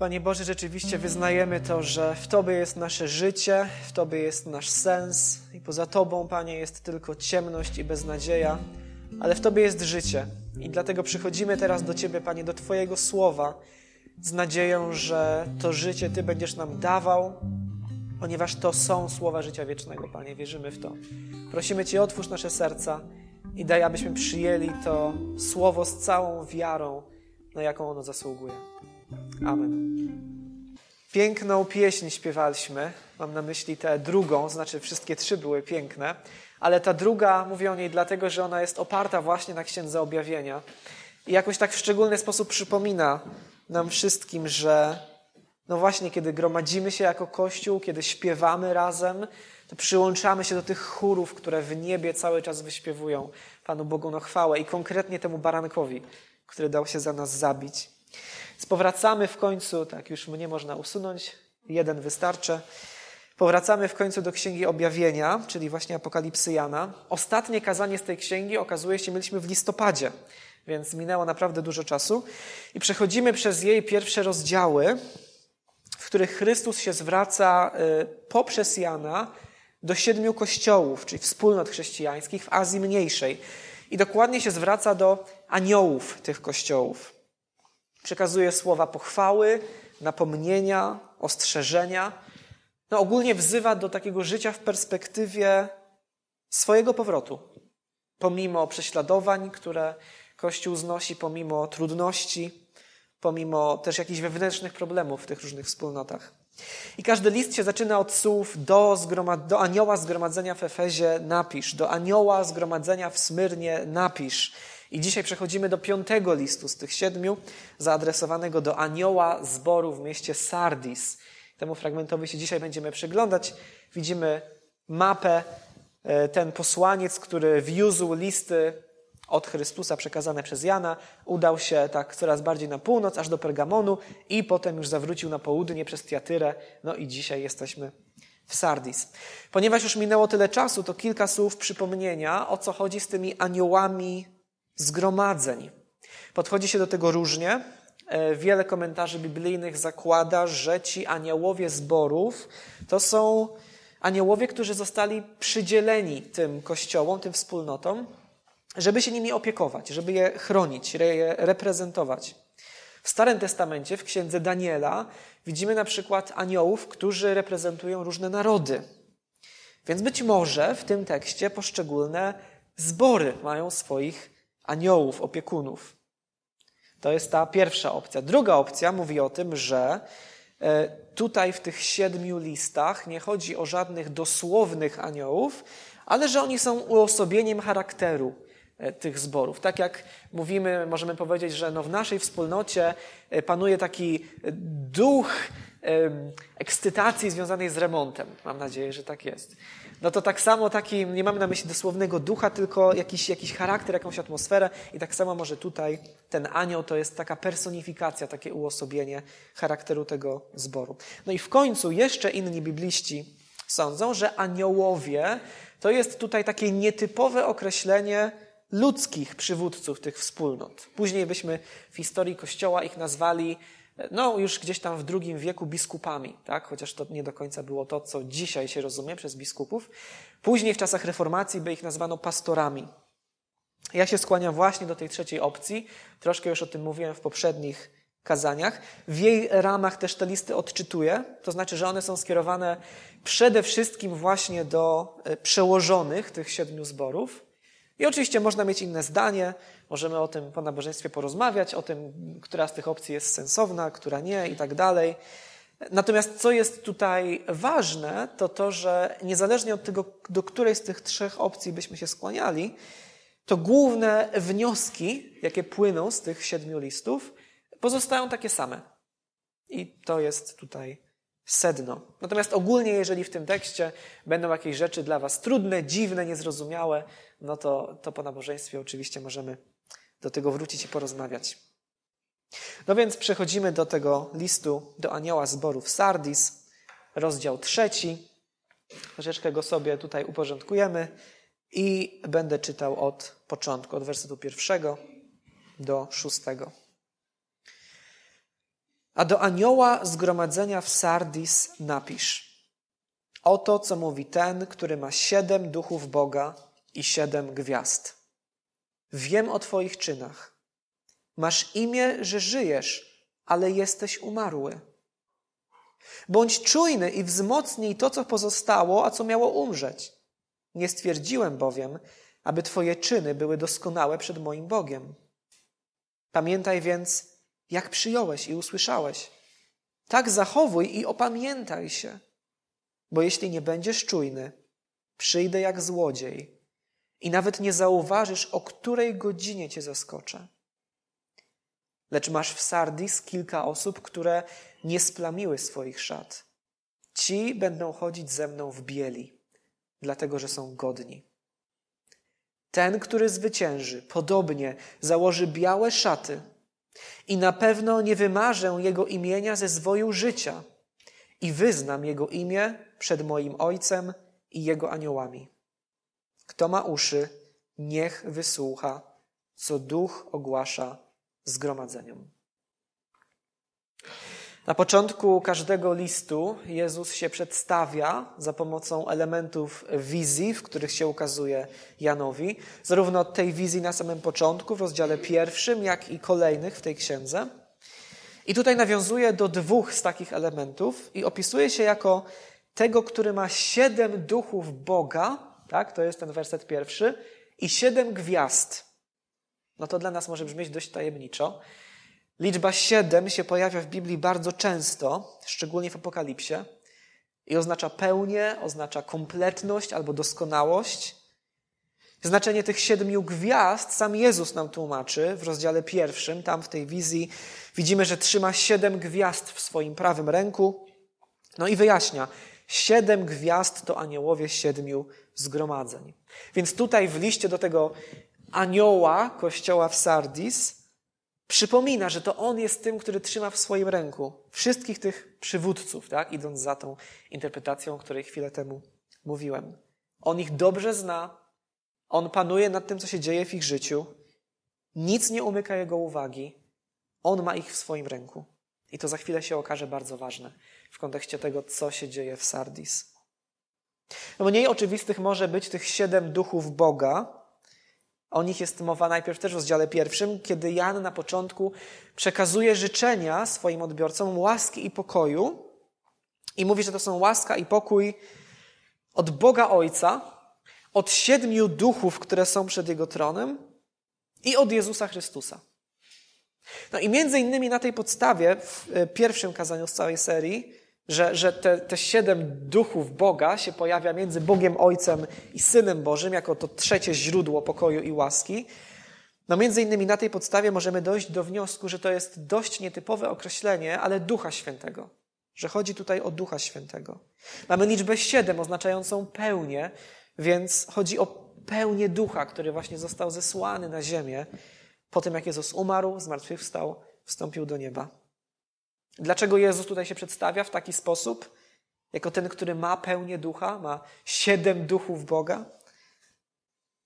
Panie Boże, rzeczywiście wyznajemy to, że w Tobie jest nasze życie, w Tobie jest nasz sens i poza Tobą, Panie, jest tylko ciemność i beznadzieja, ale w Tobie jest życie. I dlatego przychodzimy teraz do Ciebie, Panie, do Twojego słowa z nadzieją, że to życie Ty będziesz nam dawał, ponieważ to są słowa życia wiecznego, Panie. Wierzymy w to. Prosimy Cię, otwórz nasze serca i daj, abyśmy przyjęli to słowo z całą wiarą, na jaką ono zasługuje. Amen. Piękną pieśń śpiewaliśmy. Mam na myśli tę drugą, znaczy wszystkie trzy były piękne, ale ta druga, mówię o niej dlatego, że ona jest oparta właśnie na Księdze Objawienia i jakoś tak w szczególny sposób przypomina nam wszystkim, że no właśnie, kiedy gromadzimy się jako Kościół, kiedy śpiewamy razem, to przyłączamy się do tych chórów, które w niebie cały czas wyśpiewują Panu Bogu na chwałę i konkretnie temu barankowi, który dał się za nas zabić. Powracamy w końcu, tak już mnie można usunąć, jeden wystarczy. Powracamy w końcu do Księgi Objawienia, czyli właśnie Apokalipsy Jana. Ostatnie kazanie z tej księgi okazuje się mieliśmy w listopadzie, więc minęło naprawdę dużo czasu. I przechodzimy przez jej pierwsze rozdziały, w których Chrystus się zwraca y, poprzez Jana do siedmiu kościołów, czyli wspólnot chrześcijańskich w Azji Mniejszej. I dokładnie się zwraca do aniołów tych kościołów. Przekazuje słowa pochwały, napomnienia, ostrzeżenia. No ogólnie wzywa do takiego życia w perspektywie swojego powrotu. Pomimo prześladowań, które Kościół znosi, pomimo trudności, pomimo też jakichś wewnętrznych problemów w tych różnych wspólnotach. I każdy list się zaczyna od słów do, zgromad- do anioła zgromadzenia w Efezie napisz, do anioła zgromadzenia w Smyrnie napisz. I dzisiaj przechodzimy do piątego listu z tych siedmiu, zaadresowanego do anioła zboru w mieście Sardis. Temu fragmentowi się dzisiaj będziemy przyglądać. Widzimy mapę, e, ten posłaniec, który wiózł listy od Chrystusa przekazane przez Jana, udał się tak coraz bardziej na północ, aż do Pergamonu i potem już zawrócił na południe przez Tiatyrę. No i dzisiaj jesteśmy w Sardis. Ponieważ już minęło tyle czasu, to kilka słów przypomnienia, o co chodzi z tymi aniołami zgromadzeń. Podchodzi się do tego różnie. E, wiele komentarzy biblijnych zakłada, że ci aniołowie zborów to są aniołowie, którzy zostali przydzieleni tym kościołom, tym wspólnotom, żeby się nimi opiekować, żeby je chronić, je reprezentować. W Starym Testamencie, w księdze Daniela, widzimy na przykład aniołów, którzy reprezentują różne narody. Więc być może w tym tekście poszczególne zbory mają swoich aniołów, opiekunów. To jest ta pierwsza opcja. Druga opcja mówi o tym, że e, tutaj w tych siedmiu listach nie chodzi o żadnych dosłownych aniołów, ale że oni są uosobieniem charakteru e, tych zborów. Tak jak mówimy, możemy powiedzieć, że no w naszej wspólnocie e, panuje taki duch ekscytacji związanej z remontem. Mam nadzieję, że tak jest no to tak samo taki, nie mamy na myśli dosłownego ducha, tylko jakiś, jakiś charakter, jakąś atmosferę i tak samo może tutaj ten anioł to jest taka personifikacja, takie uosobienie charakteru tego zboru. No i w końcu jeszcze inni bibliści sądzą, że aniołowie to jest tutaj takie nietypowe określenie ludzkich przywódców tych wspólnot. Później byśmy w historii Kościoła ich nazwali no już gdzieś tam w II wieku biskupami, tak? chociaż to nie do końca było to, co dzisiaj się rozumie przez biskupów. Później w czasach reformacji by ich nazwano pastorami. Ja się skłaniam właśnie do tej trzeciej opcji. Troszkę już o tym mówiłem w poprzednich kazaniach. W jej ramach też te listy odczytuję, to znaczy, że one są skierowane przede wszystkim właśnie do e, przełożonych tych siedmiu zborów. I oczywiście można mieć inne zdanie, Możemy o tym po nabożeństwie porozmawiać, o tym, która z tych opcji jest sensowna, która nie i tak dalej. Natomiast co jest tutaj ważne, to to, że niezależnie od tego, do której z tych trzech opcji byśmy się skłaniali, to główne wnioski, jakie płyną z tych siedmiu listów, pozostają takie same. I to jest tutaj sedno. Natomiast ogólnie, jeżeli w tym tekście będą jakieś rzeczy dla Was trudne, dziwne, niezrozumiałe, no to, to po nabożeństwie oczywiście możemy do tego wrócić i porozmawiać. No więc przechodzimy do tego listu do anioła zborów Sardis, rozdział trzeci. Troszeczkę go sobie tutaj uporządkujemy i będę czytał od początku, od wersetu pierwszego do szóstego. A do anioła zgromadzenia w Sardis napisz. Oto, co mówi ten, który ma siedem duchów Boga i siedem gwiazd. Wiem o Twoich czynach. Masz imię, że żyjesz, ale jesteś umarły. Bądź czujny i wzmocnij to, co pozostało, a co miało umrzeć. Nie stwierdziłem bowiem, aby Twoje czyny były doskonałe przed moim Bogiem. Pamiętaj więc, jak przyjąłeś i usłyszałeś. Tak zachowuj i opamiętaj się, bo jeśli nie będziesz czujny, przyjdę jak złodziej i nawet nie zauważysz, o której godzinie cię zaskoczę. Lecz masz w Sardis kilka osób, które nie splamiły swoich szat. Ci będą chodzić ze mną w bieli, dlatego że są godni. Ten, który zwycięży, podobnie założy białe szaty i na pewno nie wymarzę jego imienia ze zwoju życia i wyznam jego imię przed moim Ojcem i jego aniołami. Kto ma uszy, niech wysłucha, co duch ogłasza zgromadzeniom. Na początku każdego listu Jezus się przedstawia za pomocą elementów wizji, w których się ukazuje Janowi, zarówno tej wizji na samym początku, w rozdziale pierwszym, jak i kolejnych w tej księdze. I tutaj nawiązuje do dwóch z takich elementów i opisuje się jako tego, który ma siedem duchów Boga, tak, to jest ten werset pierwszy, i siedem gwiazd. No to dla nas może brzmieć dość tajemniczo. Liczba siedem się pojawia w Biblii bardzo często, szczególnie w Apokalipsie, i oznacza pełnię, oznacza kompletność albo doskonałość. Znaczenie tych siedmiu gwiazd sam Jezus nam tłumaczy w rozdziale pierwszym. Tam w tej wizji widzimy, że trzyma siedem gwiazd w swoim prawym ręku. No i wyjaśnia, siedem gwiazd to aniołowie siedmiu zgromadzeń. Więc tutaj w liście do tego anioła kościoła w Sardis przypomina, że to on jest tym, który trzyma w swoim ręku wszystkich tych przywódców, tak? idąc za tą interpretacją, o której chwilę temu mówiłem. On ich dobrze zna, on panuje nad tym, co się dzieje w ich życiu, nic nie umyka jego uwagi, on ma ich w swoim ręku. I to za chwilę się okaże bardzo ważne w kontekście tego, co się dzieje w Sardis. No mniej oczywistych może być tych siedem duchów Boga, o nich jest mowa najpierw też w rozdziale pierwszym, kiedy Jan na początku przekazuje życzenia swoim odbiorcom łaski i pokoju i mówi, że to są łaska i pokój od Boga Ojca, od siedmiu duchów, które są przed Jego tronem i od Jezusa Chrystusa. No i między innymi na tej podstawie w e, pierwszym kazaniu z całej serii że, że te, te siedem duchów Boga się pojawia między Bogiem Ojcem i Synem Bożym jako to trzecie źródło pokoju i łaski. No między innymi na tej podstawie możemy dojść do wniosku, że to jest dość nietypowe określenie, ale Ducha Świętego. Że chodzi tutaj o Ducha Świętego. Mamy liczbę siedem oznaczającą pełnię, więc chodzi o pełnię Ducha, który właśnie został zesłany na ziemię po tym, jak Jezus umarł, zmartwychwstał, wstąpił do nieba. Dlaczego Jezus tutaj się przedstawia w taki sposób? Jako ten, który ma pełnię ducha, ma siedem duchów Boga?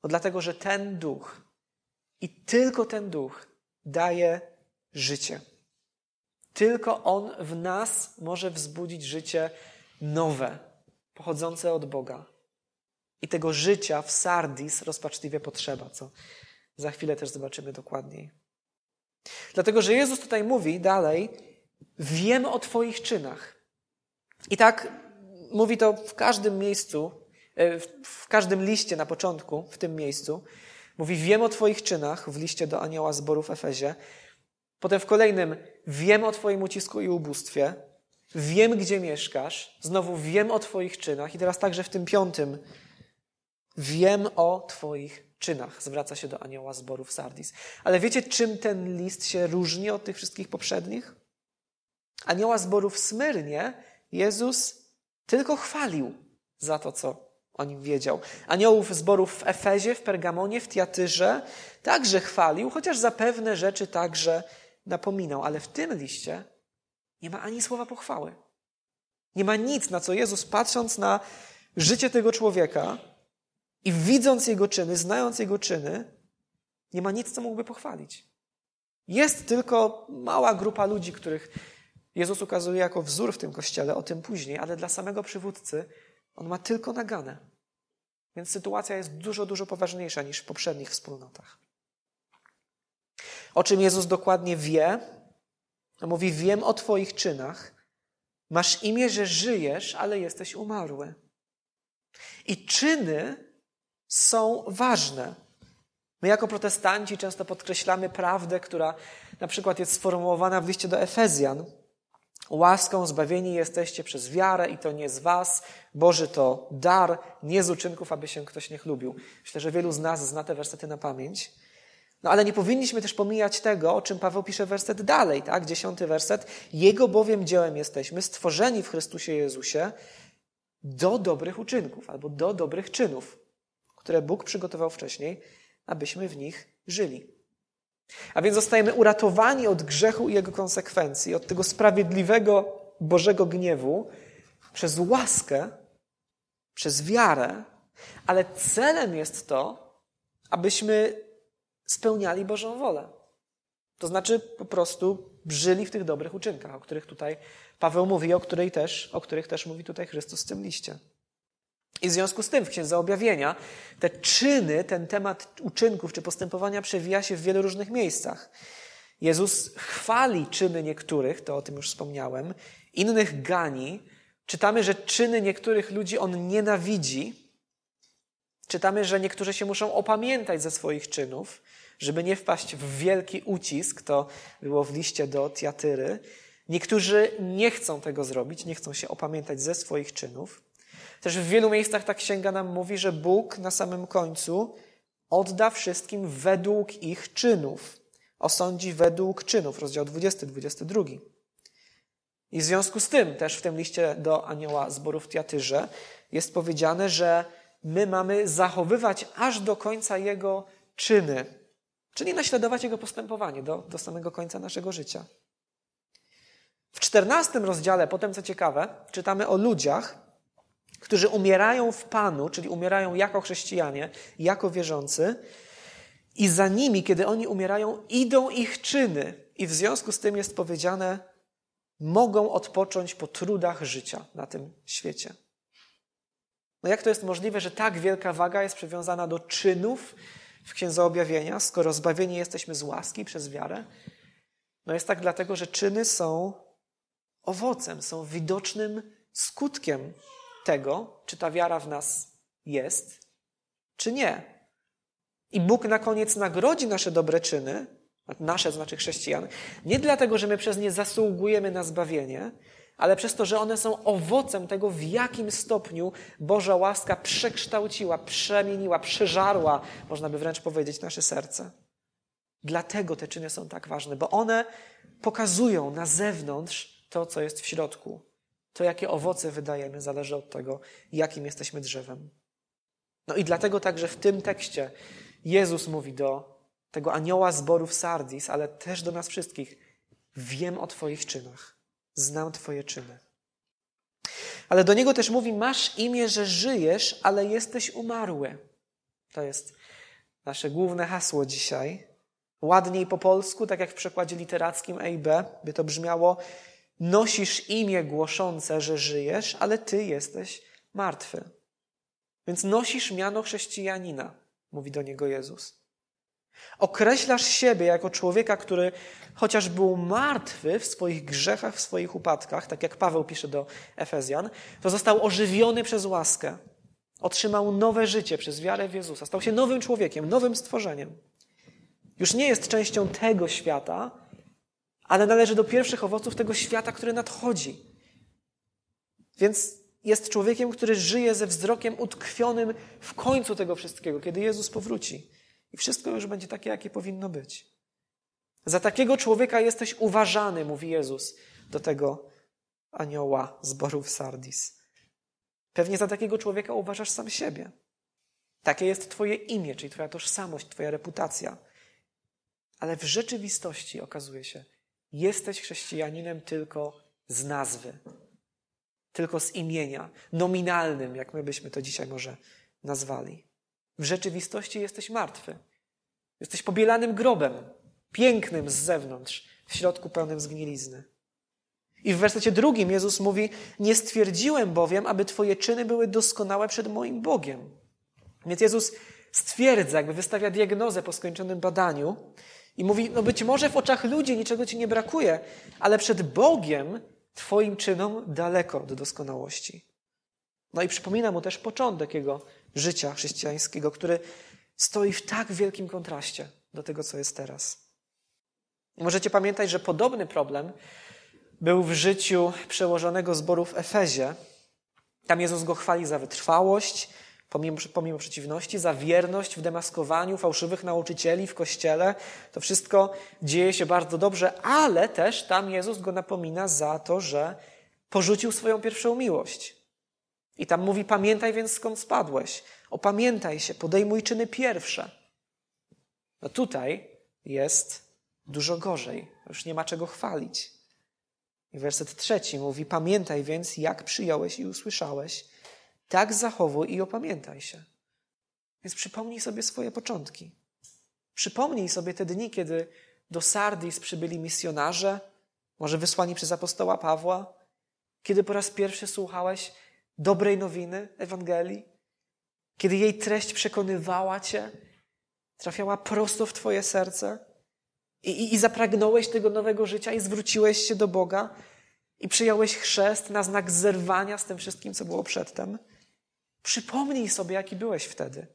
No dlatego, że ten duch i tylko ten duch daje życie. Tylko on w nas może wzbudzić życie nowe, pochodzące od Boga. I tego życia w Sardis rozpaczliwie potrzeba, co za chwilę też zobaczymy dokładniej. Dlatego, że Jezus tutaj mówi dalej, Wiem o Twoich czynach. I tak mówi to w każdym miejscu, e, w każdym liście na początku, w tym miejscu. Mówi: Wiem o Twoich czynach w liście do anioła zboru w Efezie. Potem w kolejnym: Wiem o Twoim ucisku i ubóstwie. Wiem, gdzie mieszkasz. Znowu wiem o Twoich czynach. I teraz także w tym piątym: Wiem o Twoich czynach. Zwraca się do anioła zboru w Sardis. Ale wiecie, czym ten list się różni od tych wszystkich poprzednich? Anioła zboru w Smyrnie Jezus tylko chwalił za to, co o nim wiedział. Aniołów zborów w Efezie, w Pergamonie, w Tiatyrze także chwalił, chociaż za pewne rzeczy także napominał. Ale w tym liście nie ma ani słowa pochwały. Nie ma nic, na co Jezus patrząc na życie tego człowieka i widząc jego czyny, znając jego czyny, nie ma nic, co mógłby pochwalić. Jest tylko mała grupa ludzi, których Jezus ukazuje jako wzór w tym kościele, o tym później, ale dla samego przywódcy on ma tylko naganę. Więc sytuacja jest dużo, dużo poważniejsza niż w poprzednich wspólnotach. O czym Jezus dokładnie wie? Mówi: Wiem o Twoich czynach. Masz imię, że żyjesz, ale jesteś umarły. I czyny są ważne. My, jako protestanci, często podkreślamy prawdę, która na przykład jest sformułowana w liście do Efezjan. Łaską zbawieni jesteście przez wiarę i to nie z was. Boży to dar, nie z uczynków, aby się ktoś nie chlubił. Myślę, że wielu z nas zna te wersety na pamięć. No ale nie powinniśmy też pomijać tego, o czym Paweł pisze werset dalej, tak? Dziesiąty werset. Jego bowiem dziełem jesteśmy, stworzeni w Chrystusie Jezusie do dobrych uczynków albo do dobrych czynów, które Bóg przygotował wcześniej, abyśmy w nich żyli. A więc zostajemy uratowani od grzechu i jego konsekwencji, od tego sprawiedliwego Bożego gniewu przez łaskę, przez wiarę, ale celem jest to, abyśmy spełniali Bożą wolę. To znaczy po prostu żyli w tych dobrych uczynkach, o których tutaj Paweł mówi, o, której też, o których też mówi tutaj Chrystus w tym liście. I w związku z tym w Księdze Objawienia te czyny, ten temat uczynków czy postępowania przewija się w wielu różnych miejscach. Jezus chwali czyny niektórych, to o tym już wspomniałem, innych gani. Czytamy, że czyny niektórych ludzi on nienawidzi. Czytamy, że niektórzy się muszą opamiętać ze swoich czynów, żeby nie wpaść w wielki ucisk. To było w liście do Tiatyry. Niektórzy nie chcą tego zrobić, nie chcą się opamiętać ze swoich czynów. Też w wielu miejscach ta księga nam mówi, że Bóg na samym końcu odda wszystkim według ich czynów. Osądzi według czynów, rozdział 20, 22. I w związku z tym, też w tym liście do anioła zboru w Tiatyrze jest powiedziane, że my mamy zachowywać aż do końca jego czyny, czyli naśladować jego postępowanie do, do samego końca naszego życia. W czternastym rozdziale, potem co ciekawe, czytamy o ludziach, którzy umierają w Panu, czyli umierają jako chrześcijanie, jako wierzący, i za nimi, kiedy oni umierają, idą ich czyny. I w związku z tym jest powiedziane, mogą odpocząć po trudach życia na tym świecie. No jak to jest możliwe, że tak wielka waga jest przywiązana do czynów w Księdze Objawienia, skoro zbawieni jesteśmy z łaski przez wiarę? No jest tak dlatego, że czyny są owocem, są widocznym skutkiem tego, czy ta wiara w nas jest, czy nie. I Bóg na koniec nagrodzi nasze dobre czyny, nasze znaczy chrześcijan, nie dlatego, że my przez nie zasługujemy na zbawienie, ale przez to, że one są owocem tego, w jakim stopniu Boża łaska przekształciła, przemieniła, przeżarła, można by wręcz powiedzieć, nasze serce. Dlatego te czyny są tak ważne, bo one pokazują na zewnątrz to, co jest w środku. To, jakie owoce wydajemy, zależy od tego, jakim jesteśmy drzewem. No i dlatego także w tym tekście Jezus mówi do tego anioła zboru w Sardis, ale też do nas wszystkich: Wiem o Twoich czynach, znam Twoje czyny. Ale do niego też mówi: Masz imię, że żyjesz, ale jesteś umarły. To jest nasze główne hasło dzisiaj. Ładniej po polsku, tak jak w przekładzie literackim EIB, by to brzmiało: Nosisz imię głoszące, że żyjesz, ale ty jesteś martwy. Więc nosisz miano chrześcijanina, mówi do niego Jezus. Określasz siebie jako człowieka, który chociaż był martwy w swoich grzechach, w swoich upadkach, tak jak Paweł pisze do Efezjan, to został ożywiony przez łaskę. Otrzymał nowe życie przez wiarę w Jezusa. Stał się nowym człowiekiem, nowym stworzeniem. Już nie jest częścią tego świata, ale należy do pierwszych owoców tego świata, który nadchodzi. Więc jest człowiekiem, który żyje ze wzrokiem utkwionym w końcu tego wszystkiego, kiedy Jezus powróci. I wszystko już będzie takie, jakie powinno być. Za takiego człowieka jesteś uważany, mówi Jezus do tego anioła zborów Sardis. Pewnie za takiego człowieka uważasz sam siebie. Takie jest Twoje imię, czyli Twoja tożsamość, Twoja reputacja. Ale w rzeczywistości okazuje się, Jesteś chrześcijaninem tylko z nazwy, tylko z imienia, nominalnym, jak my byśmy to dzisiaj może nazwali. W rzeczywistości jesteś martwy. Jesteś pobielanym grobem, pięknym z zewnątrz, w środku pełnym zgnilizny. I w wersecie drugim Jezus mówi: Nie stwierdziłem bowiem, aby Twoje czyny były doskonałe przed moim Bogiem. Więc Jezus stwierdza, jakby wystawia diagnozę po skończonym badaniu i mówi: No być może w oczach ludzi niczego Ci nie brakuje, ale przed Bogiem Twoim czynom daleko do doskonałości. No i przypomina mu też początek jego życia chrześcijańskiego, który stoi w tak wielkim kontraście do tego, co jest teraz. Możecie pamiętać, że podobny problem był w życiu przełożonego zboru w Efezie. Tam Jezus go chwali za wytrwałość, pomimo, pomimo przeciwności, za wierność w demaskowaniu fałszywych nauczycieli w kościele. To wszystko dzieje się bardzo dobrze, ale też tam Jezus go napomina za to, że porzucił swoją pierwszą miłość. I tam mówi: Pamiętaj więc skąd spadłeś. Opamiętaj się, podejmuj czyny pierwsze. No tutaj jest dużo gorzej. Już nie ma czego chwalić. I werset trzeci mówi: Pamiętaj więc, jak przyjąłeś i usłyszałeś, tak zachowuj i opamiętaj się. Więc przypomnij sobie swoje początki. Przypomnij sobie te dni, kiedy do Sardis przybyli misjonarze, może wysłani przez apostoła Pawła, kiedy po raz pierwszy słuchałeś dobrej nowiny Ewangelii, kiedy jej treść przekonywała cię, trafiała prosto w twoje serce i, i, i zapragnąłeś tego nowego życia i zwróciłeś się do Boga i przyjąłeś chrzest na znak zerwania z tym wszystkim, co było przedtem. Przypomnij sobie, jaki byłeś wtedy.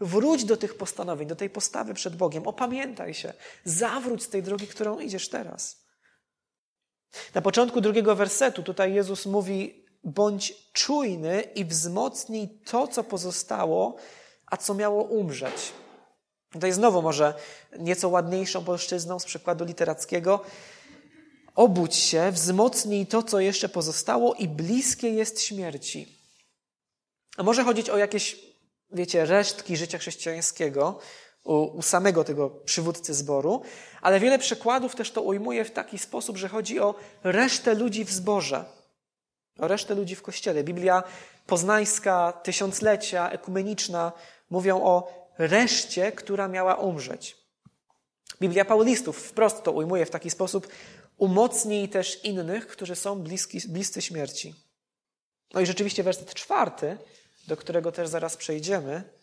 Wróć do tych postanowień, do tej postawy przed Bogiem. Opamiętaj się. Zawróć z tej drogi, którą idziesz teraz. Na początku drugiego wersetu tutaj Jezus mówi: bądź czujny i wzmocnij to, co pozostało, a co miało umrzeć. Tutaj znowu może nieco ładniejszą polszczyzną z przykładu literackiego. Obudź się, wzmocnij to, co jeszcze pozostało i bliskie jest śmierci. A może chodzić o jakieś, wiecie, resztki życia chrześcijańskiego u, u samego tego przywódcy zboru, ale wiele przykładów też to ujmuje w taki sposób, że chodzi o resztę ludzi w zborze, o resztę ludzi w kościele. Biblia poznańska, tysiąclecia, ekumeniczna mówią o reszcie, która miała umrzeć. Biblia Paulistów wprost to ujmuje w taki sposób: umocnij też innych, którzy są bliski, bliscy śmierci. No i rzeczywiście werset czwarty do którego też zaraz przejdziemy,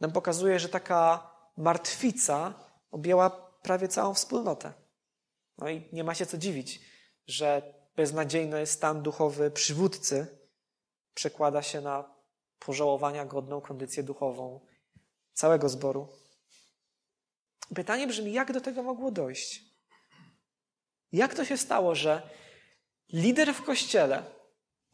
nam pokazuje, że taka martwica objęła prawie całą wspólnotę. No i nie ma się co dziwić, że beznadziejny stan duchowy przywódcy przekłada się na pożałowania godną kondycję duchową całego zboru. Pytanie brzmi, jak do tego mogło dojść? Jak to się stało, że lider w kościele,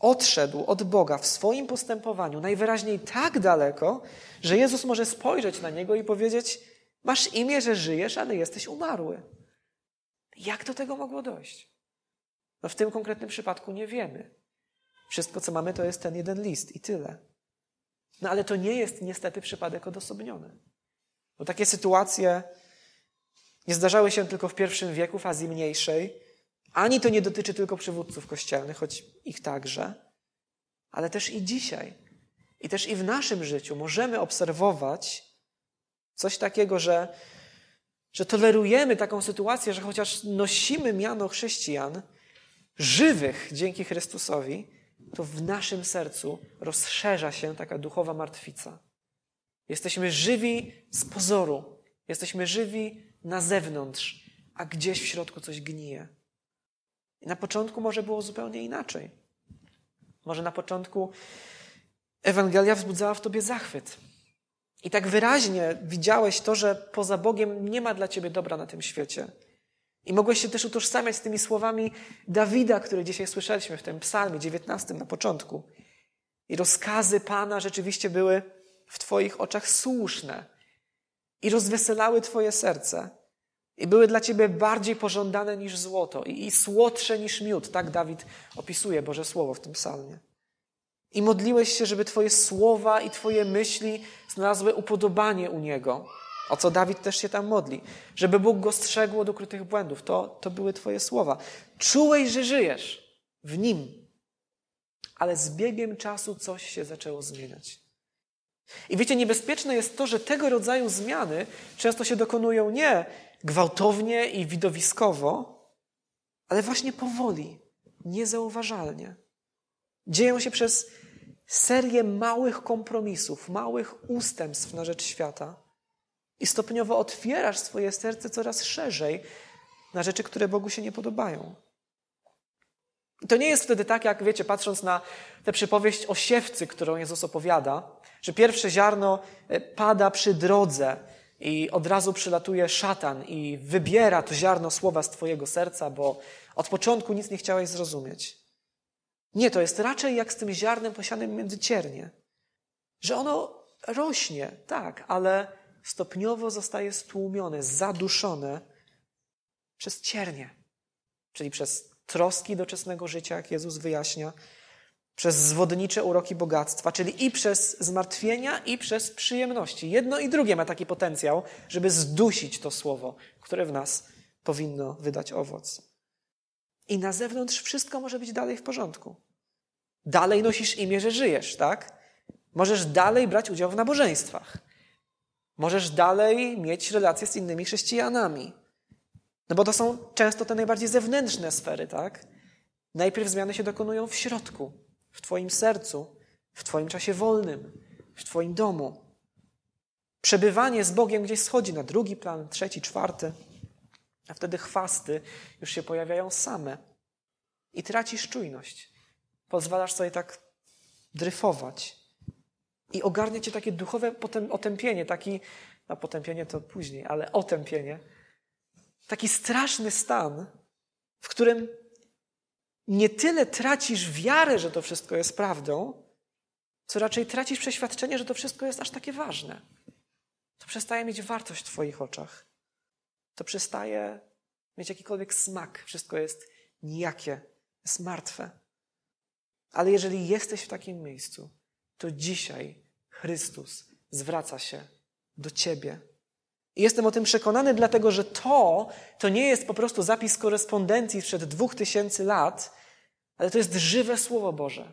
odszedł od Boga w swoim postępowaniu najwyraźniej tak daleko, że Jezus może spojrzeć na niego i powiedzieć: Masz imię, że żyjesz, ale jesteś umarły. Jak do tego mogło dojść? No w tym konkretnym przypadku nie wiemy. Wszystko, co mamy, to jest ten jeden list i tyle. No ale to nie jest niestety przypadek odosobniony. Bo takie sytuacje nie zdarzały się tylko w pierwszym wieku w Mniejszej, ani to nie dotyczy tylko przywódców kościelnych, choć ich także, ale też i dzisiaj. I też i w naszym życiu możemy obserwować coś takiego, że, że tolerujemy taką sytuację, że chociaż nosimy miano chrześcijan, żywych dzięki Chrystusowi, to w naszym sercu rozszerza się taka duchowa martwica. Jesteśmy żywi z pozoru, jesteśmy żywi na zewnątrz, a gdzieś w środku coś gnije. Na początku może było zupełnie inaczej. Może na początku Ewangelia wzbudzała w tobie zachwyt. I tak wyraźnie widziałeś to, że poza Bogiem nie ma dla ciebie dobra na tym świecie. I mogłeś się też utożsamiać z tymi słowami Dawida, które dzisiaj słyszeliśmy w tym psalmie 19 na początku. I rozkazy Pana rzeczywiście były w Twoich oczach słuszne i rozweselały Twoje serce. I były dla ciebie bardziej pożądane niż złoto i, i słodsze niż miód. Tak Dawid opisuje Boże Słowo w tym psalmie. I modliłeś się, żeby Twoje słowa i Twoje myśli znalazły upodobanie u Niego. O co Dawid też się tam modli. Żeby Bóg go strzegł od ukrytych błędów. To, to były Twoje słowa. Czułeś, że żyjesz w Nim. Ale z biegiem czasu coś się zaczęło zmieniać. I wiecie, niebezpieczne jest to, że tego rodzaju zmiany często się dokonują nie gwałtownie i widowiskowo, ale właśnie powoli, niezauważalnie. Dzieją się przez serię małych kompromisów, małych ustępstw na rzecz świata. I stopniowo otwierasz swoje serce coraz szerzej na rzeczy, które Bogu się nie podobają. To nie jest wtedy tak, jak wiecie, patrząc na tę przypowieść o siewcy, którą Jezus opowiada, że pierwsze ziarno e, pada przy drodze i od razu przylatuje szatan i wybiera to ziarno słowa z Twojego serca, bo od początku nic nie chciałeś zrozumieć. Nie, to jest raczej jak z tym ziarnem posianym między ciernie, że ono rośnie, tak, ale stopniowo zostaje stłumione, zaduszone przez ciernie, czyli przez troski doczesnego życia, jak Jezus wyjaśnia, przez zwodnicze uroki bogactwa, czyli i przez zmartwienia, i przez przyjemności. Jedno i drugie ma taki potencjał, żeby zdusić to słowo, które w nas powinno wydać owoc. I na zewnątrz wszystko może być dalej w porządku. Dalej nosisz imię, że żyjesz, tak? Możesz dalej brać udział w nabożeństwach. Możesz dalej mieć relacje z innymi chrześcijanami. No bo to są często te najbardziej zewnętrzne sfery, tak? Najpierw zmiany się dokonują w środku, w Twoim sercu, w Twoim czasie wolnym, w Twoim domu. Przebywanie z Bogiem gdzieś schodzi na drugi plan, trzeci, czwarty, a wtedy chwasty już się pojawiają same i tracisz czujność. Pozwalasz sobie tak dryfować i ogarnia cię takie duchowe otępienie, taki, no potępienie to później, ale otępienie, taki straszny stan, w którym nie tyle tracisz wiarę, że to wszystko jest prawdą, co raczej tracisz przeświadczenie, że to wszystko jest aż takie ważne. To przestaje mieć wartość w Twoich oczach. To przestaje mieć jakikolwiek smak. Wszystko jest nijakie, jest martwe. Ale jeżeli jesteś w takim miejscu, to dzisiaj Chrystus zwraca się do Ciebie. I jestem o tym przekonany, dlatego że to, to nie jest po prostu zapis korespondencji sprzed dwóch tysięcy lat, ale to jest żywe Słowo Boże,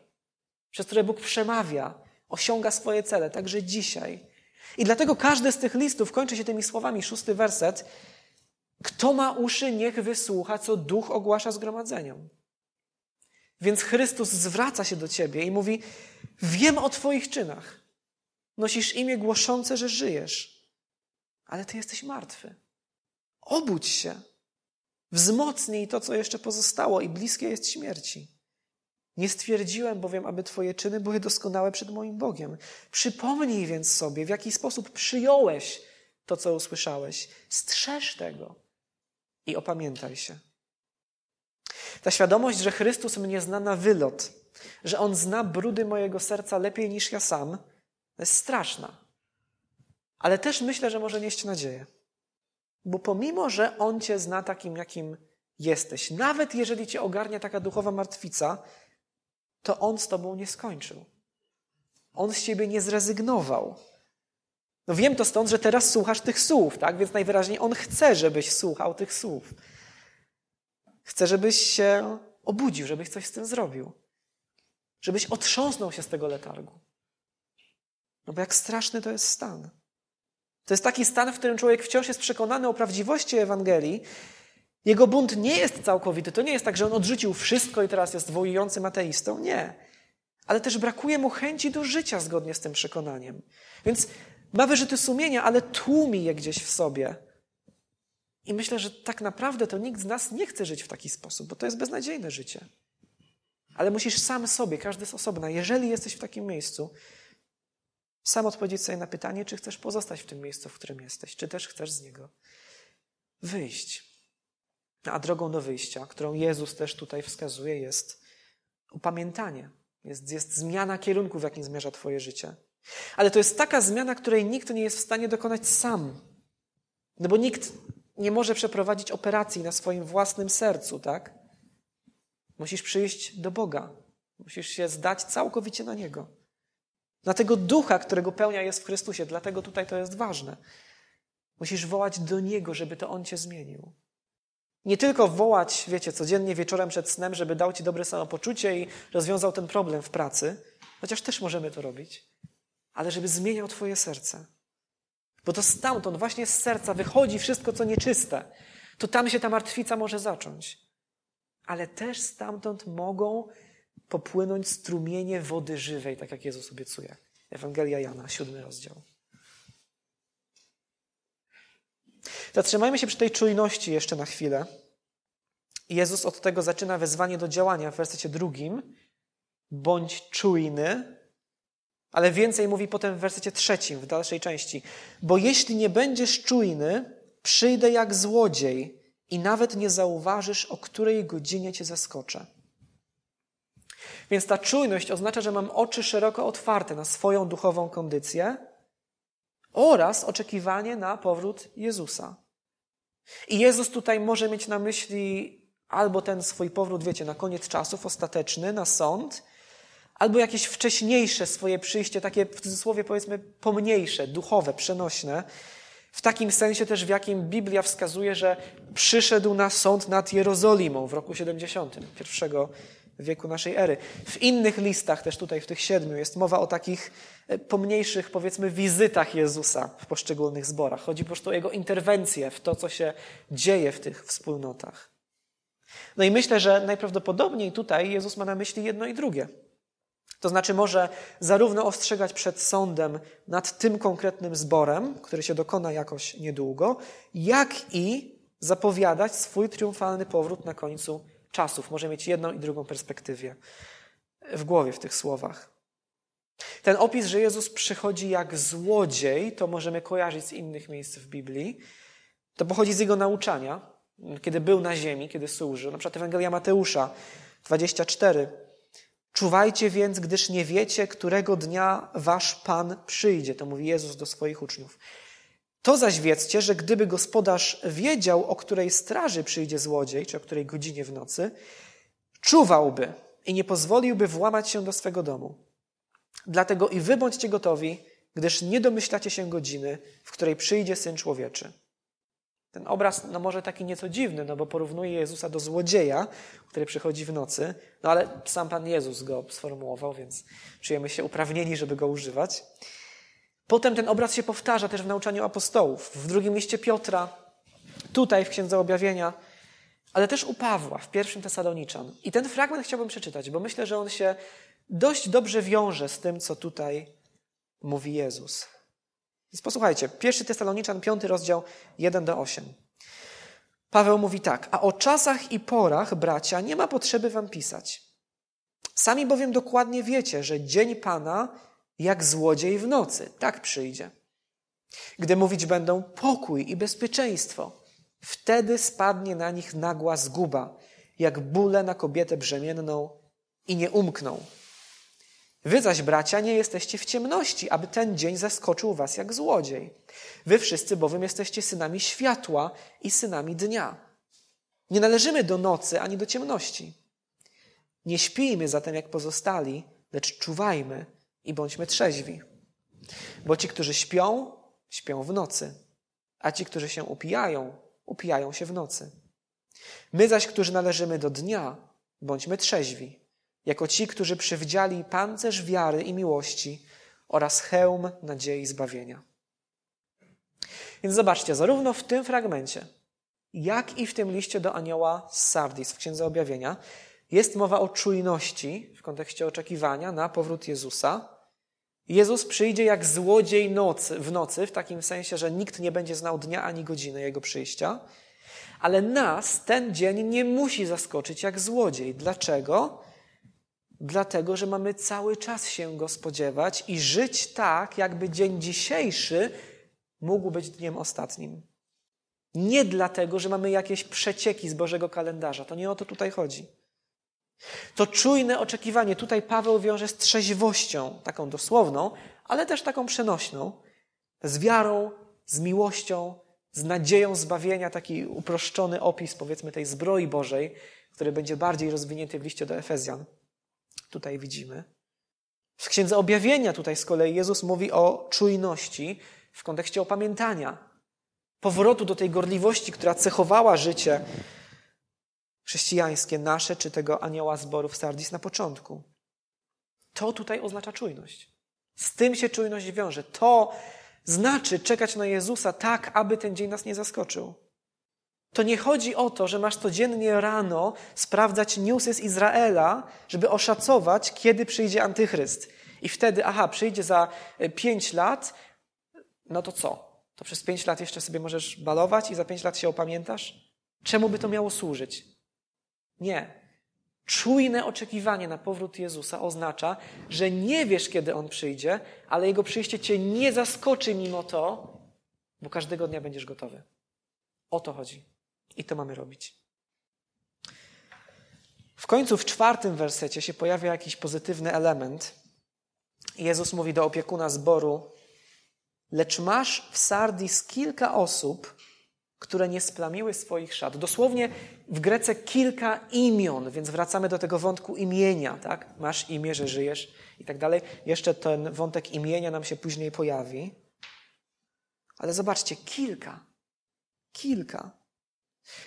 przez które Bóg przemawia, osiąga swoje cele, także dzisiaj. I dlatego każdy z tych listów kończy się tymi słowami, szósty werset. Kto ma uszy, niech wysłucha, co duch ogłasza zgromadzeniom. Więc Chrystus zwraca się do ciebie i mówi: Wiem o Twoich czynach. Nosisz imię głoszące, że żyjesz, ale Ty jesteś martwy. Obudź się. Wzmocnij to, co jeszcze pozostało i bliskie jest śmierci. Nie stwierdziłem bowiem, aby Twoje czyny były doskonałe przed moim Bogiem. Przypomnij więc sobie, w jaki sposób przyjąłeś to, co usłyszałeś. Strzeż tego i opamiętaj się. Ta świadomość, że Chrystus mnie zna na wylot, że On zna brudy mojego serca lepiej niż ja sam, jest straszna. Ale też myślę, że może nieść nadzieję. Bo pomimo, że On Cię zna takim, jakim jesteś, nawet jeżeli Cię ogarnia taka duchowa martwica, to On z Tobą nie skończył. On z Ciebie nie zrezygnował. No wiem to stąd, że teraz słuchasz tych słów, tak? Więc najwyraźniej On chce, żebyś słuchał tych słów. Chce, żebyś się obudził, żebyś coś z tym zrobił. Żebyś otrząsnął się z tego letargu. No bo jak straszny to jest stan. To jest taki stan, w którym człowiek wciąż jest przekonany o prawdziwości Ewangelii. Jego bunt nie jest całkowity. To nie jest tak, że on odrzucił wszystko i teraz jest wojującym ateistą. Nie. Ale też brakuje mu chęci do życia zgodnie z tym przekonaniem. Więc ma wyrzuty sumienia, ale tłumi je gdzieś w sobie. I myślę, że tak naprawdę to nikt z nas nie chce żyć w taki sposób, bo to jest beznadziejne życie. Ale musisz sam sobie, każdy z osobna, jeżeli jesteś w takim miejscu, sam odpowiedzieć sobie na pytanie, czy chcesz pozostać w tym miejscu, w którym jesteś, czy też chcesz z niego wyjść. A drogą do wyjścia, którą Jezus też tutaj wskazuje, jest upamiętanie. Jest, jest zmiana kierunku, w jakim zmierza Twoje życie. Ale to jest taka zmiana, której nikt nie jest w stanie dokonać sam. No bo nikt nie może przeprowadzić operacji na swoim własnym sercu, tak? Musisz przyjść do Boga. Musisz się zdać całkowicie na Niego. Na tego ducha, którego pełnia jest w Chrystusie. Dlatego tutaj to jest ważne. Musisz wołać do Niego, żeby to On cię zmienił. Nie tylko wołać, wiecie, codziennie wieczorem przed snem, żeby dał ci dobre samopoczucie i rozwiązał ten problem w pracy, chociaż też możemy to robić, ale żeby zmieniał Twoje serce. Bo to stamtąd, właśnie z serca wychodzi wszystko, co nieczyste. To tam się ta martwica może zacząć. ale też stamtąd mogą popłynąć strumienie wody żywej, tak jak Jezus obiecuje. Ewangelia Jana, siódmy rozdział. Zatrzymajmy się przy tej czujności jeszcze na chwilę. Jezus od tego zaczyna wezwanie do działania w wersecie drugim. Bądź czujny, ale więcej mówi potem w wersecie trzecim, w dalszej części. Bo jeśli nie będziesz czujny, przyjdę jak złodziej i nawet nie zauważysz, o której godzinie cię zaskoczę. Więc ta czujność oznacza, że mam oczy szeroko otwarte na swoją duchową kondycję oraz oczekiwanie na powrót Jezusa. I Jezus tutaj może mieć na myśli albo ten swój powrót, wiecie, na koniec czasów, ostateczny, na sąd, albo jakieś wcześniejsze swoje przyjście, takie w cudzysłowie powiedzmy pomniejsze, duchowe, przenośne, w takim sensie też, w jakim Biblia wskazuje, że przyszedł na sąd nad Jerozolimą w roku 70, pierwszego wieku naszej ery. W innych listach, też tutaj w tych siedmiu, jest mowa o takich e, pomniejszych, powiedzmy, wizytach Jezusa w poszczególnych zborach. Chodzi po prostu o jego interwencję w to, co się dzieje w tych wspólnotach. No i myślę, że najprawdopodobniej tutaj Jezus ma na myśli jedno i drugie. To znaczy może zarówno ostrzegać przed sądem nad tym konkretnym zborem, który się dokona jakoś niedługo, jak i zapowiadać swój triumfalny powrót na końcu czasów. Może mieć jedną i drugą perspektywę w głowie w tych słowach. Ten opis, że Jezus przychodzi jak złodziej, to możemy kojarzyć z innych miejsc w Biblii. To pochodzi z jego nauczania, kiedy był na ziemi, kiedy służył. Na przykład Ewangelia Mateusza 24 Czuwajcie więc, gdyż nie wiecie, którego dnia wasz Pan przyjdzie. To mówi Jezus do swoich uczniów. To zaś wiedzcie, że gdyby gospodarz wiedział, o której straży przyjdzie złodziej, czy o której godzinie w nocy, czuwałby i nie pozwoliłby włamać się do swego domu. Dlatego i wy bądźcie gotowi, gdyż nie domyślacie się godziny, w której przyjdzie Syn Człowieczy. Ten obraz, no może taki nieco dziwny, no bo porównuje Jezusa do złodzieja, który przychodzi w nocy, no ale sam Pan Jezus go sformułował, więc czujemy się uprawnieni, żeby go używać. Potem ten obraz się powtarza też w nauczaniu apostołów, w drugim liście Piotra, tutaj w Księdze Objawienia, ale też u Pawła w pierwszym Tesaloniczan. I ten fragment chciałbym przeczytać, bo myślę, że on się dość dobrze wiąże z tym, co tutaj mówi Jezus. Więc posłuchajcie, pierwszy Tesaloniczan, piąty rozdział, 1 do 8. Paweł mówi tak, a o czasach i porach, bracia, nie ma potrzeby wam pisać. Sami bowiem dokładnie wiecie, że dzień Pana jak złodziej w nocy, tak przyjdzie. Gdy mówić będą pokój i bezpieczeństwo, wtedy spadnie na nich nagła zguba, jak bóle na kobietę brzemienną i nie umkną. Wy zaś, bracia, nie jesteście w ciemności, aby ten dzień zaskoczył was jak złodziej. Wy wszyscy bowiem jesteście synami światła i synami dnia. Nie należymy do nocy ani do ciemności. Nie śpijmy zatem jak pozostali, lecz czuwajmy i bądźmy trzeźwi. Bo ci, którzy śpią, śpią w nocy, a ci, którzy się upijają, upijają się w nocy. My zaś, którzy należymy do dnia, bądźmy trzeźwi jako ci, którzy przywdziali pancerz wiary i miłości oraz hełm nadziei zbawienia. Więc zobaczcie, zarówno w tym fragmencie, jak i w tym liście do anioła z Sardis w Księdze Objawienia jest mowa o czujności w kontekście oczekiwania na powrót Jezusa. Jezus przyjdzie jak złodziej nocy, w nocy, w takim sensie, że nikt nie będzie znał dnia ani godziny Jego przyjścia, ale nas ten dzień nie musi zaskoczyć jak złodziej. Dlaczego? Dlatego, że mamy cały czas się go spodziewać i żyć tak, jakby dzień dzisiejszy mógł być dniem ostatnim. Nie dlatego, że mamy jakieś przecieki z Bożego kalendarza. To nie o to tutaj chodzi. To czujne oczekiwanie. Tutaj Paweł wiąże z trzeźwością, taką dosłowną, ale też taką przenośną, z wiarą, z miłością, z nadzieją zbawienia, taki uproszczony opis, powiedzmy, tej zbroi Bożej, który będzie bardziej rozwinięty w liście do Efezjan. Tutaj widzimy. W Księdze Objawienia tutaj z kolei Jezus mówi o czujności w kontekście opamiętania, powrotu do tej gorliwości, która cechowała życie chrześcijańskie nasze, czy tego anioła zboru w Sardis na początku. To tutaj oznacza czujność. Z tym się czujność wiąże. To znaczy czekać na Jezusa tak, aby ten dzień nas nie zaskoczył. To nie chodzi o to, że masz codziennie rano sprawdzać newsy z Izraela, żeby oszacować, kiedy przyjdzie antychryst. I wtedy, aha, przyjdzie za e, pięć lat, no to co? To przez pięć lat jeszcze sobie możesz balować i za pięć lat się opamiętasz? Czemu by to miało służyć? Nie. Czujne oczekiwanie na powrót Jezusa oznacza, że nie wiesz, kiedy On przyjdzie, ale Jego przyjście Cię nie zaskoczy mimo to, bo każdego dnia będziesz gotowy. O to chodzi. I to mamy robić. W końcu w czwartym wersecie się pojawia jakiś pozytywny element. Jezus mówi do opiekuna zboru: Lecz masz w Sardis kilka osób, które nie splamiły swoich szat. Dosłownie w Grece kilka imion, więc wracamy do tego wątku imienia, tak? Masz imię, że żyjesz i tak dalej. Jeszcze ten wątek imienia nam się później pojawi. Ale zobaczcie, kilka. Kilka.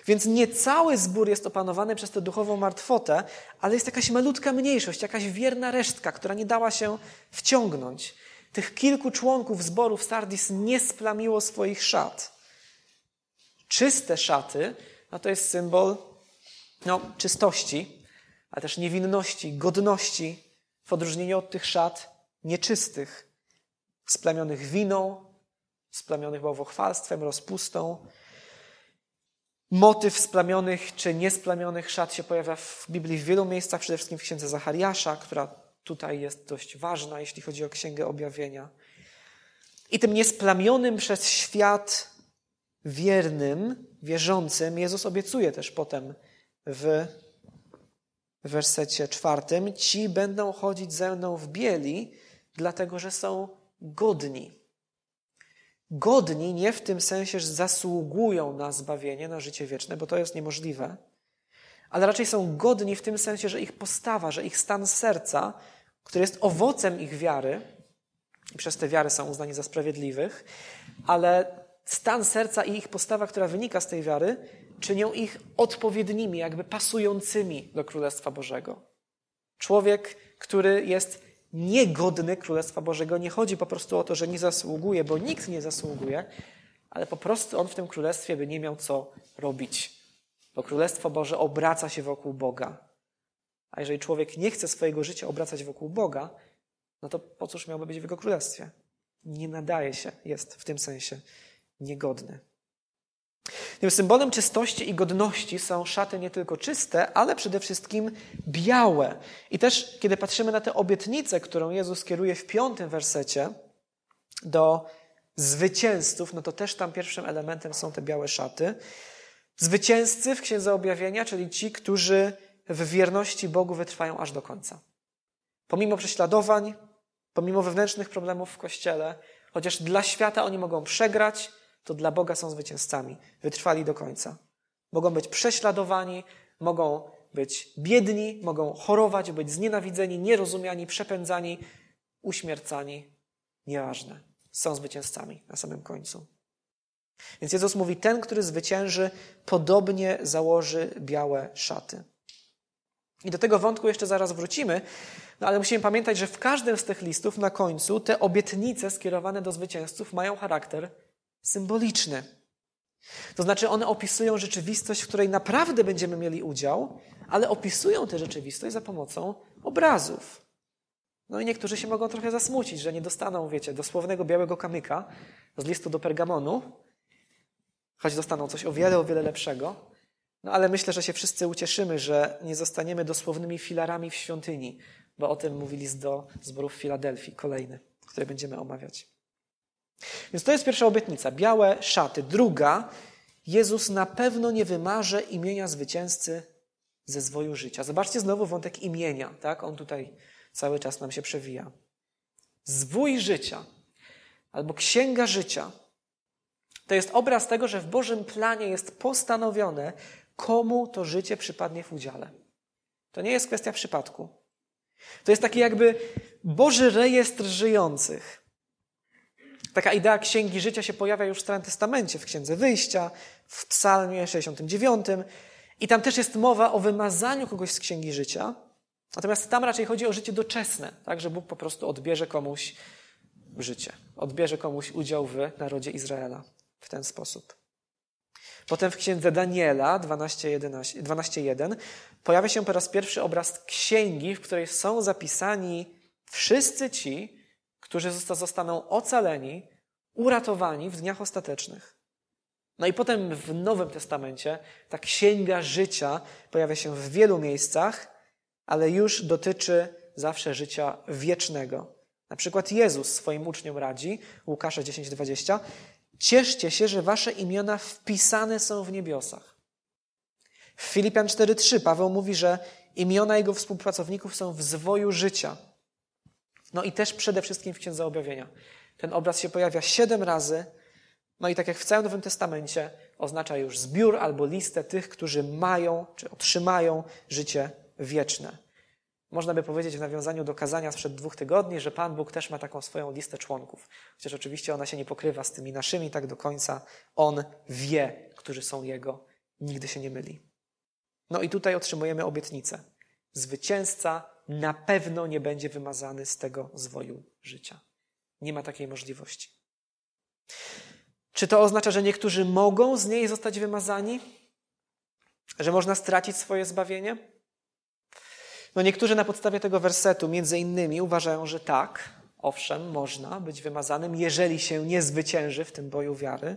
Więc nie cały zbór jest opanowany przez tę duchową martwotę, ale jest jakaś malutka mniejszość, jakaś wierna resztka, która nie dała się wciągnąć. Tych kilku członków zboru w Sardis nie splamiło swoich szat. Czyste szaty, no to jest symbol no, czystości, ale też niewinności, godności, w odróżnieniu od tych szat nieczystych, splamionych winą, splamionych bałwochwalstwem, rozpustą. Motyw splamionych czy niesplamionych szat się pojawia w Biblii w wielu miejscach, przede wszystkim w księdze Zachariasza, która tutaj jest dość ważna, jeśli chodzi o księgę objawienia. I tym niesplamionym przez świat wiernym, wierzącym, Jezus obiecuje też potem w wersecie czwartym: Ci będą chodzić ze mną w bieli, dlatego że są godni. Godni nie w tym sensie, że zasługują na zbawienie, na życie wieczne, bo to jest niemożliwe, ale raczej są godni w tym sensie, że ich postawa, że ich stan serca, który jest owocem ich wiary, i przez te wiary są uznani za sprawiedliwych, ale stan serca i ich postawa, która wynika z tej wiary, czynią ich odpowiednimi, jakby pasującymi do Królestwa Bożego. Człowiek, który jest niegodny Królestwa Bożego, nie chodzi po prostu o to, że nie zasługuje, bo nikt nie zasługuje, ale po prostu on w tym królestwie by nie miał co robić. Bo Królestwo Boże obraca się wokół Boga. A jeżeli człowiek nie chce swojego życia obracać wokół Boga, no to po cóż miałby być w jego królestwie? Nie nadaje się, jest w tym sensie niegodny. Tym symbolem czystości i godności są szaty nie tylko czyste, ale przede wszystkim białe. I też, kiedy patrzymy na tę obietnicę, którą Jezus kieruje w piątym wersecie do zwycięzców, no to też tam pierwszym elementem są te białe szaty. Zwycięzcy w Księdze Objawienia, czyli ci, którzy w wierności Bogu wytrwają aż do końca. Pomimo prześladowań, pomimo wewnętrznych problemów w Kościele, chociaż dla świata oni mogą przegrać, to dla Boga są zwycięzcami. Wytrwali do końca. Mogą być prześladowani, mogą być biedni, mogą chorować, być znienawidzeni, nierozumiani, przepędzani, uśmiercani. Nieważne. Są zwycięzcami na samym końcu. Więc Jezus mówi, ten, który zwycięży, podobnie założy białe szaty. I do tego wątku jeszcze zaraz wrócimy, no ale musimy pamiętać, że w każdym z tych listów na końcu te obietnice skierowane do zwycięzców mają charakter symboliczny. To znaczy, one opisują rzeczywistość, w której naprawdę będziemy mieli udział, ale opisują tę rzeczywistość za pomocą obrazów. No i niektórzy się mogą trochę zasmucić, że nie dostaną, wiecie, dosłownego białego kamyka z listu do Pergamonu, choć dostaną coś o wiele, o wiele lepszego. No ale myślę, że się wszyscy ucieszymy, że nie zostaniemy dosłownymi filarami w świątyni, bo o tym mówi list do zborów Filadelfii, kolejny, który będziemy omawiać. Więc to jest pierwsza obietnica. Białe szaty. Druga, Jezus na pewno nie wymarze imienia zwycięzcy ze zwoju życia. Zobaczcie znowu wątek imienia, tak? On tutaj cały czas nam się przewija. Zwój życia albo księga życia to jest obraz tego, że w Bożym planie jest postanowione, komu to życie przypadnie w udziale. To nie jest kwestia przypadku. To jest taki jakby Boży rejestr żyjących. Taka idea księgi życia się pojawia już w Starym Testamencie, w Księdze Wyjścia, w Psalmie 69. I tam też jest mowa o wymazaniu kogoś z księgi życia. Natomiast tam raczej chodzi o życie doczesne, tak, że Bóg po prostu odbierze komuś życie, odbierze komuś udział w narodzie Izraela w ten sposób. Potem w księdze Daniela 12.1 12, pojawia się po raz pierwszy obraz księgi, w której są zapisani wszyscy ci, którzy zostaną ocaleni, uratowani w dniach ostatecznych. No i potem w Nowym Testamencie ta księga życia pojawia się w wielu miejscach, ale już dotyczy zawsze życia wiecznego. Na przykład Jezus swoim uczniom radzi, Łukasza 10:20, cieszcie się, że wasze imiona wpisane są w niebiosach. W Filipian 4:3 Paweł mówi, że imiona jego współpracowników są w zwoju życia. No i też przede wszystkim w Księdze Objawienia. Ten obraz się pojawia siedem razy, no i tak jak w całym Nowym Testamencie, oznacza już zbiór albo listę tych, którzy mają czy otrzymają życie wieczne. Można by powiedzieć w nawiązaniu do kazania sprzed dwóch tygodni, że Pan Bóg też ma taką swoją listę członków. Chociaż oczywiście ona się nie pokrywa z tymi naszymi tak do końca. On wie, którzy są Jego. Nigdy się nie myli. No i tutaj otrzymujemy obietnicę. Zwycięzca na pewno nie będzie wymazany z tego zwoju życia. Nie ma takiej możliwości. Czy to oznacza, że niektórzy mogą z niej zostać wymazani? Że można stracić swoje zbawienie? No niektórzy na podstawie tego wersetu między innymi uważają, że tak, owszem, można być wymazanym, jeżeli się nie zwycięży w tym boju wiary.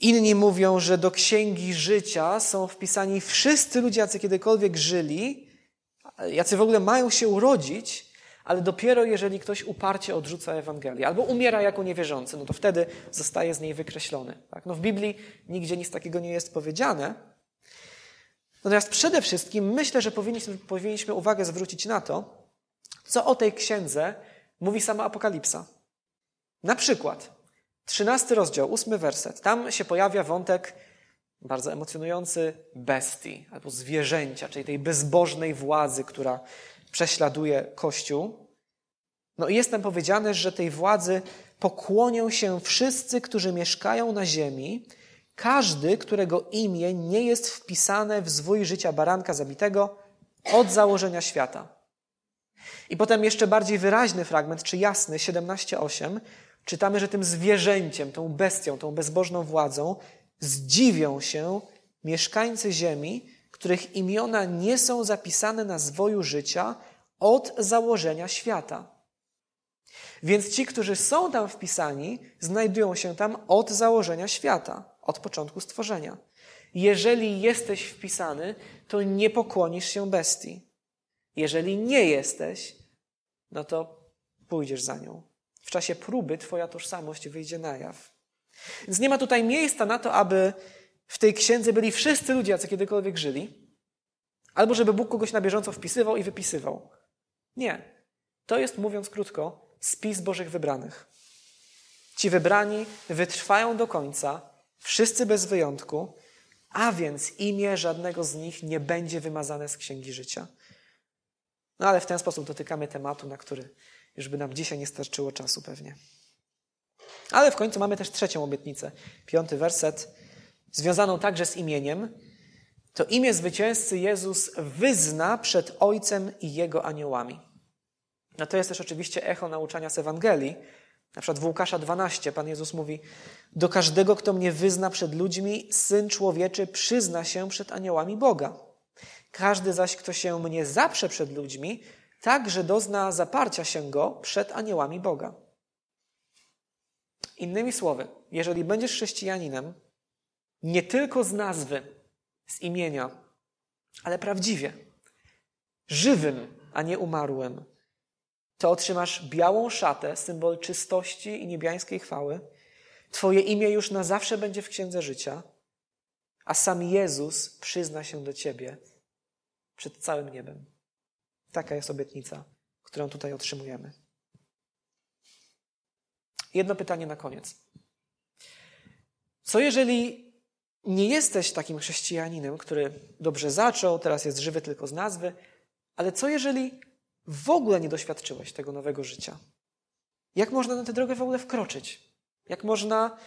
Inni mówią, że do księgi życia są wpisani wszyscy ludzie, jacy kiedykolwiek żyli, jacy w ogóle mają się urodzić, ale dopiero jeżeli ktoś uparcie odrzuca Ewangelię albo umiera jako niewierzący, no to wtedy zostaje z niej wykreślony. Tak? No w Biblii nigdzie nic takiego nie jest powiedziane. Natomiast przede wszystkim myślę, że powinniśmy, powinniśmy uwagę zwrócić na to, co o tej księdze mówi sama Apokalipsa. Na przykład, trzynasty rozdział, ósmy werset. Tam się pojawia wątek bardzo emocjonujący bestii albo zwierzęcia, czyli tej bezbożnej władzy, która prześladuje Kościół. No i jest tam powiedziane, że tej władzy pokłonią się wszyscy, którzy mieszkają na ziemi, każdy, którego imię nie jest wpisane w zwój życia baranka zabitego od założenia świata. I potem jeszcze bardziej wyraźny fragment, czy jasny, 17:8, czytamy, że tym zwierzęciem, tą bestią, tą bezbożną władzą zdziwią się mieszkańcy ziemi, których imiona nie są zapisane na zwoju życia od założenia świata. Więc ci, którzy są tam wpisani, znajdują się tam od założenia świata, od początku stworzenia. Jeżeli jesteś wpisany, to nie pokłonisz się bestii. Jeżeli nie jesteś, no to pójdziesz za nią. W czasie próby Twoja tożsamość wyjdzie na jaw. Więc nie ma tutaj miejsca na to, aby w tej księdze byli wszyscy ludzie, jacy kiedykolwiek żyli, albo żeby Bóg kogoś na bieżąco wpisywał i wypisywał. Nie. To jest, mówiąc krótko, spis Bożych wybranych. Ci wybrani wytrwają do końca, wszyscy bez wyjątku, a więc imię żadnego z nich nie będzie wymazane z księgi życia. No ale w ten sposób dotykamy tematu, na który już by nam dzisiaj nie starczyło czasu pewnie. Ale w końcu mamy też trzecią obietnicę. Piąty werset, związaną także z imieniem. To imię zwycięzcy Jezus wyzna przed Ojcem i Jego aniołami. No to jest też oczywiście echo nauczania z Ewangelii. Na przykład w Łukasza 12 Pan Jezus mówi: Do każdego, kto mnie wyzna przed ludźmi, syn człowieczy przyzna się przed aniołami Boga. Każdy zaś, kto się mnie zaprze przed ludźmi, także dozna zaparcia się go przed aniołami Boga. Innymi słowy, jeżeli będziesz chrześcijaninem, nie tylko z nazwy, z imienia, ale prawdziwie, żywym, a nie umarłym, to otrzymasz białą szatę, symbol czystości i niebiańskiej chwały. Twoje imię już na zawsze będzie w księdze życia, a sam Jezus przyzna się do ciebie przed całym niebem. Taka jest obietnica, którą tutaj otrzymujemy. Jedno pytanie na koniec. Co jeżeli nie jesteś takim chrześcijaninem, który dobrze zaczął, teraz jest żywy tylko z nazwy, ale co jeżeli w ogóle nie doświadczyłeś tego nowego życia? Jak można na tę drogę w ogóle wkroczyć? Jak można,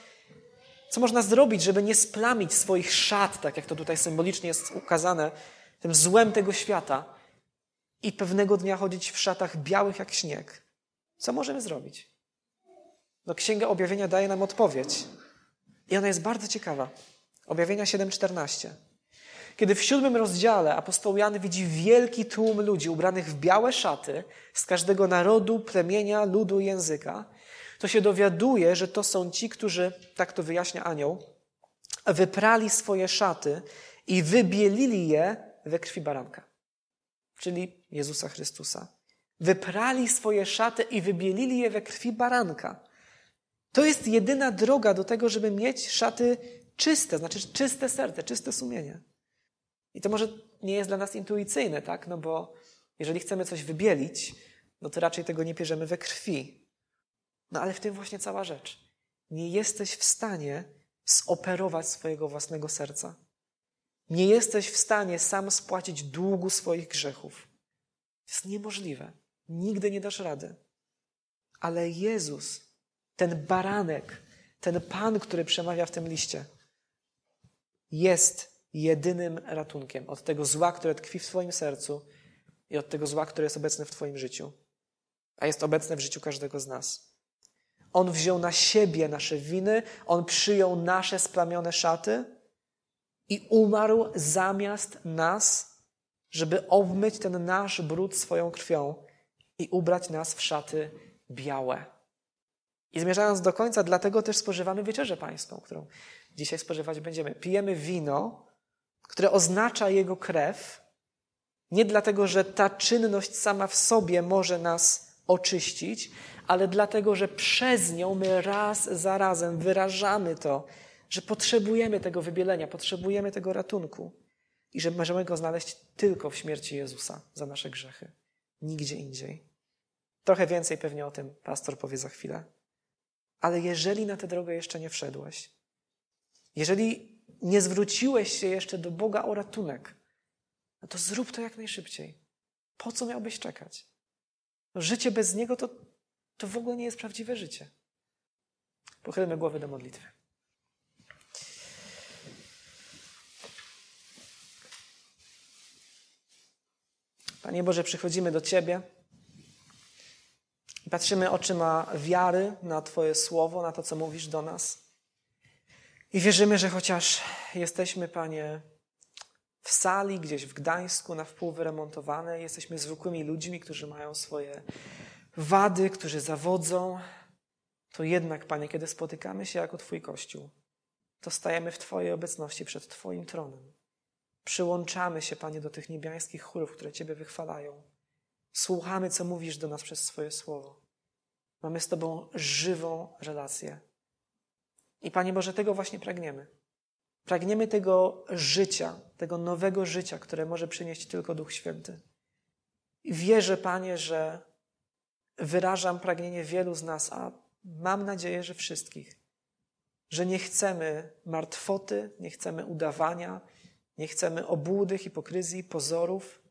co można zrobić, żeby nie splamić swoich szat, tak jak to tutaj symbolicznie jest ukazane, tym złem tego świata i pewnego dnia chodzić w szatach białych jak śnieg? Co możemy zrobić? No, Księga Objawienia daje nam odpowiedź. I ona jest bardzo ciekawa. Objawienia 7:14. Kiedy w siódmym rozdziale apostoł Jan widzi wielki tłum ludzi ubranych w białe szaty z każdego narodu, plemienia, ludu i języka, to się dowiaduje, że to są ci, którzy, tak to wyjaśnia anioł, wyprali swoje szaty i wybielili je we krwi baranka, czyli Jezusa Chrystusa. Wyprali swoje szaty i wybielili je we krwi baranka. To jest jedyna droga do tego, żeby mieć szaty czyste, znaczy czyste serce, czyste sumienie. I to może nie jest dla nas intuicyjne, tak? No bo jeżeli chcemy coś wybielić, no to raczej tego nie bierzemy we krwi. No ale w tym właśnie cała rzecz. Nie jesteś w stanie zoperować swojego własnego serca. Nie jesteś w stanie sam spłacić długu swoich grzechów. Jest niemożliwe. Nigdy nie dasz rady. Ale Jezus, ten baranek, ten Pan, który przemawia w tym liście, jest jedynym ratunkiem od tego zła, które tkwi w Twoim sercu i od tego zła, które jest obecne w Twoim życiu, a jest obecne w życiu każdego z nas. On wziął na siebie nasze winy, on przyjął nasze splamione szaty i umarł zamiast nas, żeby obmyć ten nasz brud swoją krwią i ubrać nas w szaty białe. I zmierzając do końca, dlatego też spożywamy wieczerzę pańską, którą dzisiaj spożywać będziemy. Pijemy wino, które oznacza Jego krew, nie dlatego, że ta czynność sama w sobie może nas oczyścić, ale dlatego, że przez nią my raz za razem wyrażamy to, że potrzebujemy tego wybielenia, potrzebujemy tego ratunku i że możemy go znaleźć tylko w śmierci Jezusa za nasze grzechy. Nigdzie indziej. Trochę więcej pewnie o tym pastor powie za chwilę. Ale jeżeli na tę drogę jeszcze nie wszedłeś, jeżeli nie zwróciłeś się jeszcze do Boga o ratunek, no to zrób to jak najszybciej. Po co miałbyś czekać? No życie bez Niego to, to w ogóle nie jest prawdziwe życie. Pochylmy głowy do modlitwy. Panie Boże, przychodzimy do Ciebie i patrzymy oczyma wiary na Twoje słowo, na to, co mówisz do nas. I wierzymy, że chociaż jesteśmy, Panie, w sali gdzieś w Gdańsku na wpół wyremontowane, jesteśmy zwykłymi ludźmi, którzy mają swoje wady, którzy zawodzą, to jednak, Panie, kiedy spotykamy się jako Twój Kościół, to stajemy w Twojej obecności przed Twoim tronem. Przyłączamy się, Panie, do tych niebiańskich chórów, które Ciebie wychwalają. Słuchamy, co mówisz do nas przez swoje słowo. Mamy z Tobą żywą relację. I Panie Boże, tego właśnie pragniemy. Pragniemy tego życia, tego nowego życia, które może przynieść tylko Duch Święty. I wierzę, Panie, że wyrażam pragnienie wielu z nas, a mam nadzieję, że wszystkich, że nie chcemy martwoty, nie chcemy udawania, nie chcemy obłudy, hipokryzji, pozorów,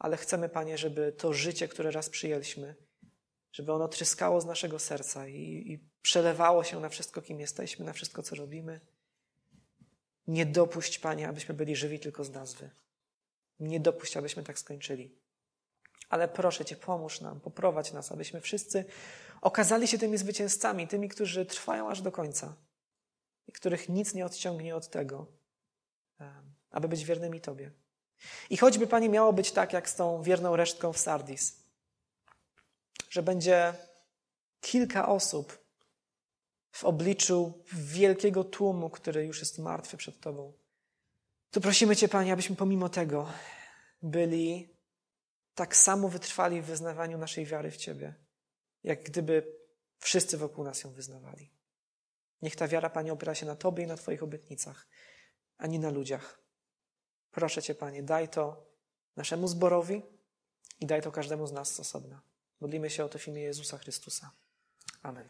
ale chcemy, Panie, żeby to życie, które raz przyjęliśmy, żeby ono tryskało z naszego serca i, i przelewało się na wszystko, kim jesteśmy, na wszystko, co robimy. Nie dopuść, Panie, abyśmy byli żywi tylko z nazwy. Nie dopuść, abyśmy tak skończyli. Ale proszę Cię, pomóż nam, poprowadź nas, abyśmy wszyscy okazali się tymi zwycięzcami, tymi, którzy trwają aż do końca i których nic nie odciągnie od tego, aby być wiernymi Tobie. I choćby, Panie, miało być tak, jak z tą wierną resztką w Sardis, że będzie kilka osób w obliczu wielkiego tłumu, który już jest martwy przed Tobą, to prosimy Cię, Panie, abyśmy pomimo tego byli tak samo wytrwali w wyznawaniu naszej wiary w Ciebie, jak gdyby wszyscy wokół nas ją wyznawali. Niech ta wiara, Panie, opiera się na Tobie i na Twoich obietnicach, a nie na ludziach. Proszę Cię, Panie, daj to naszemu zborowi i daj to każdemu z nas z osobna. Modlimy się o to w imię Jezusa Chrystusa. Amen.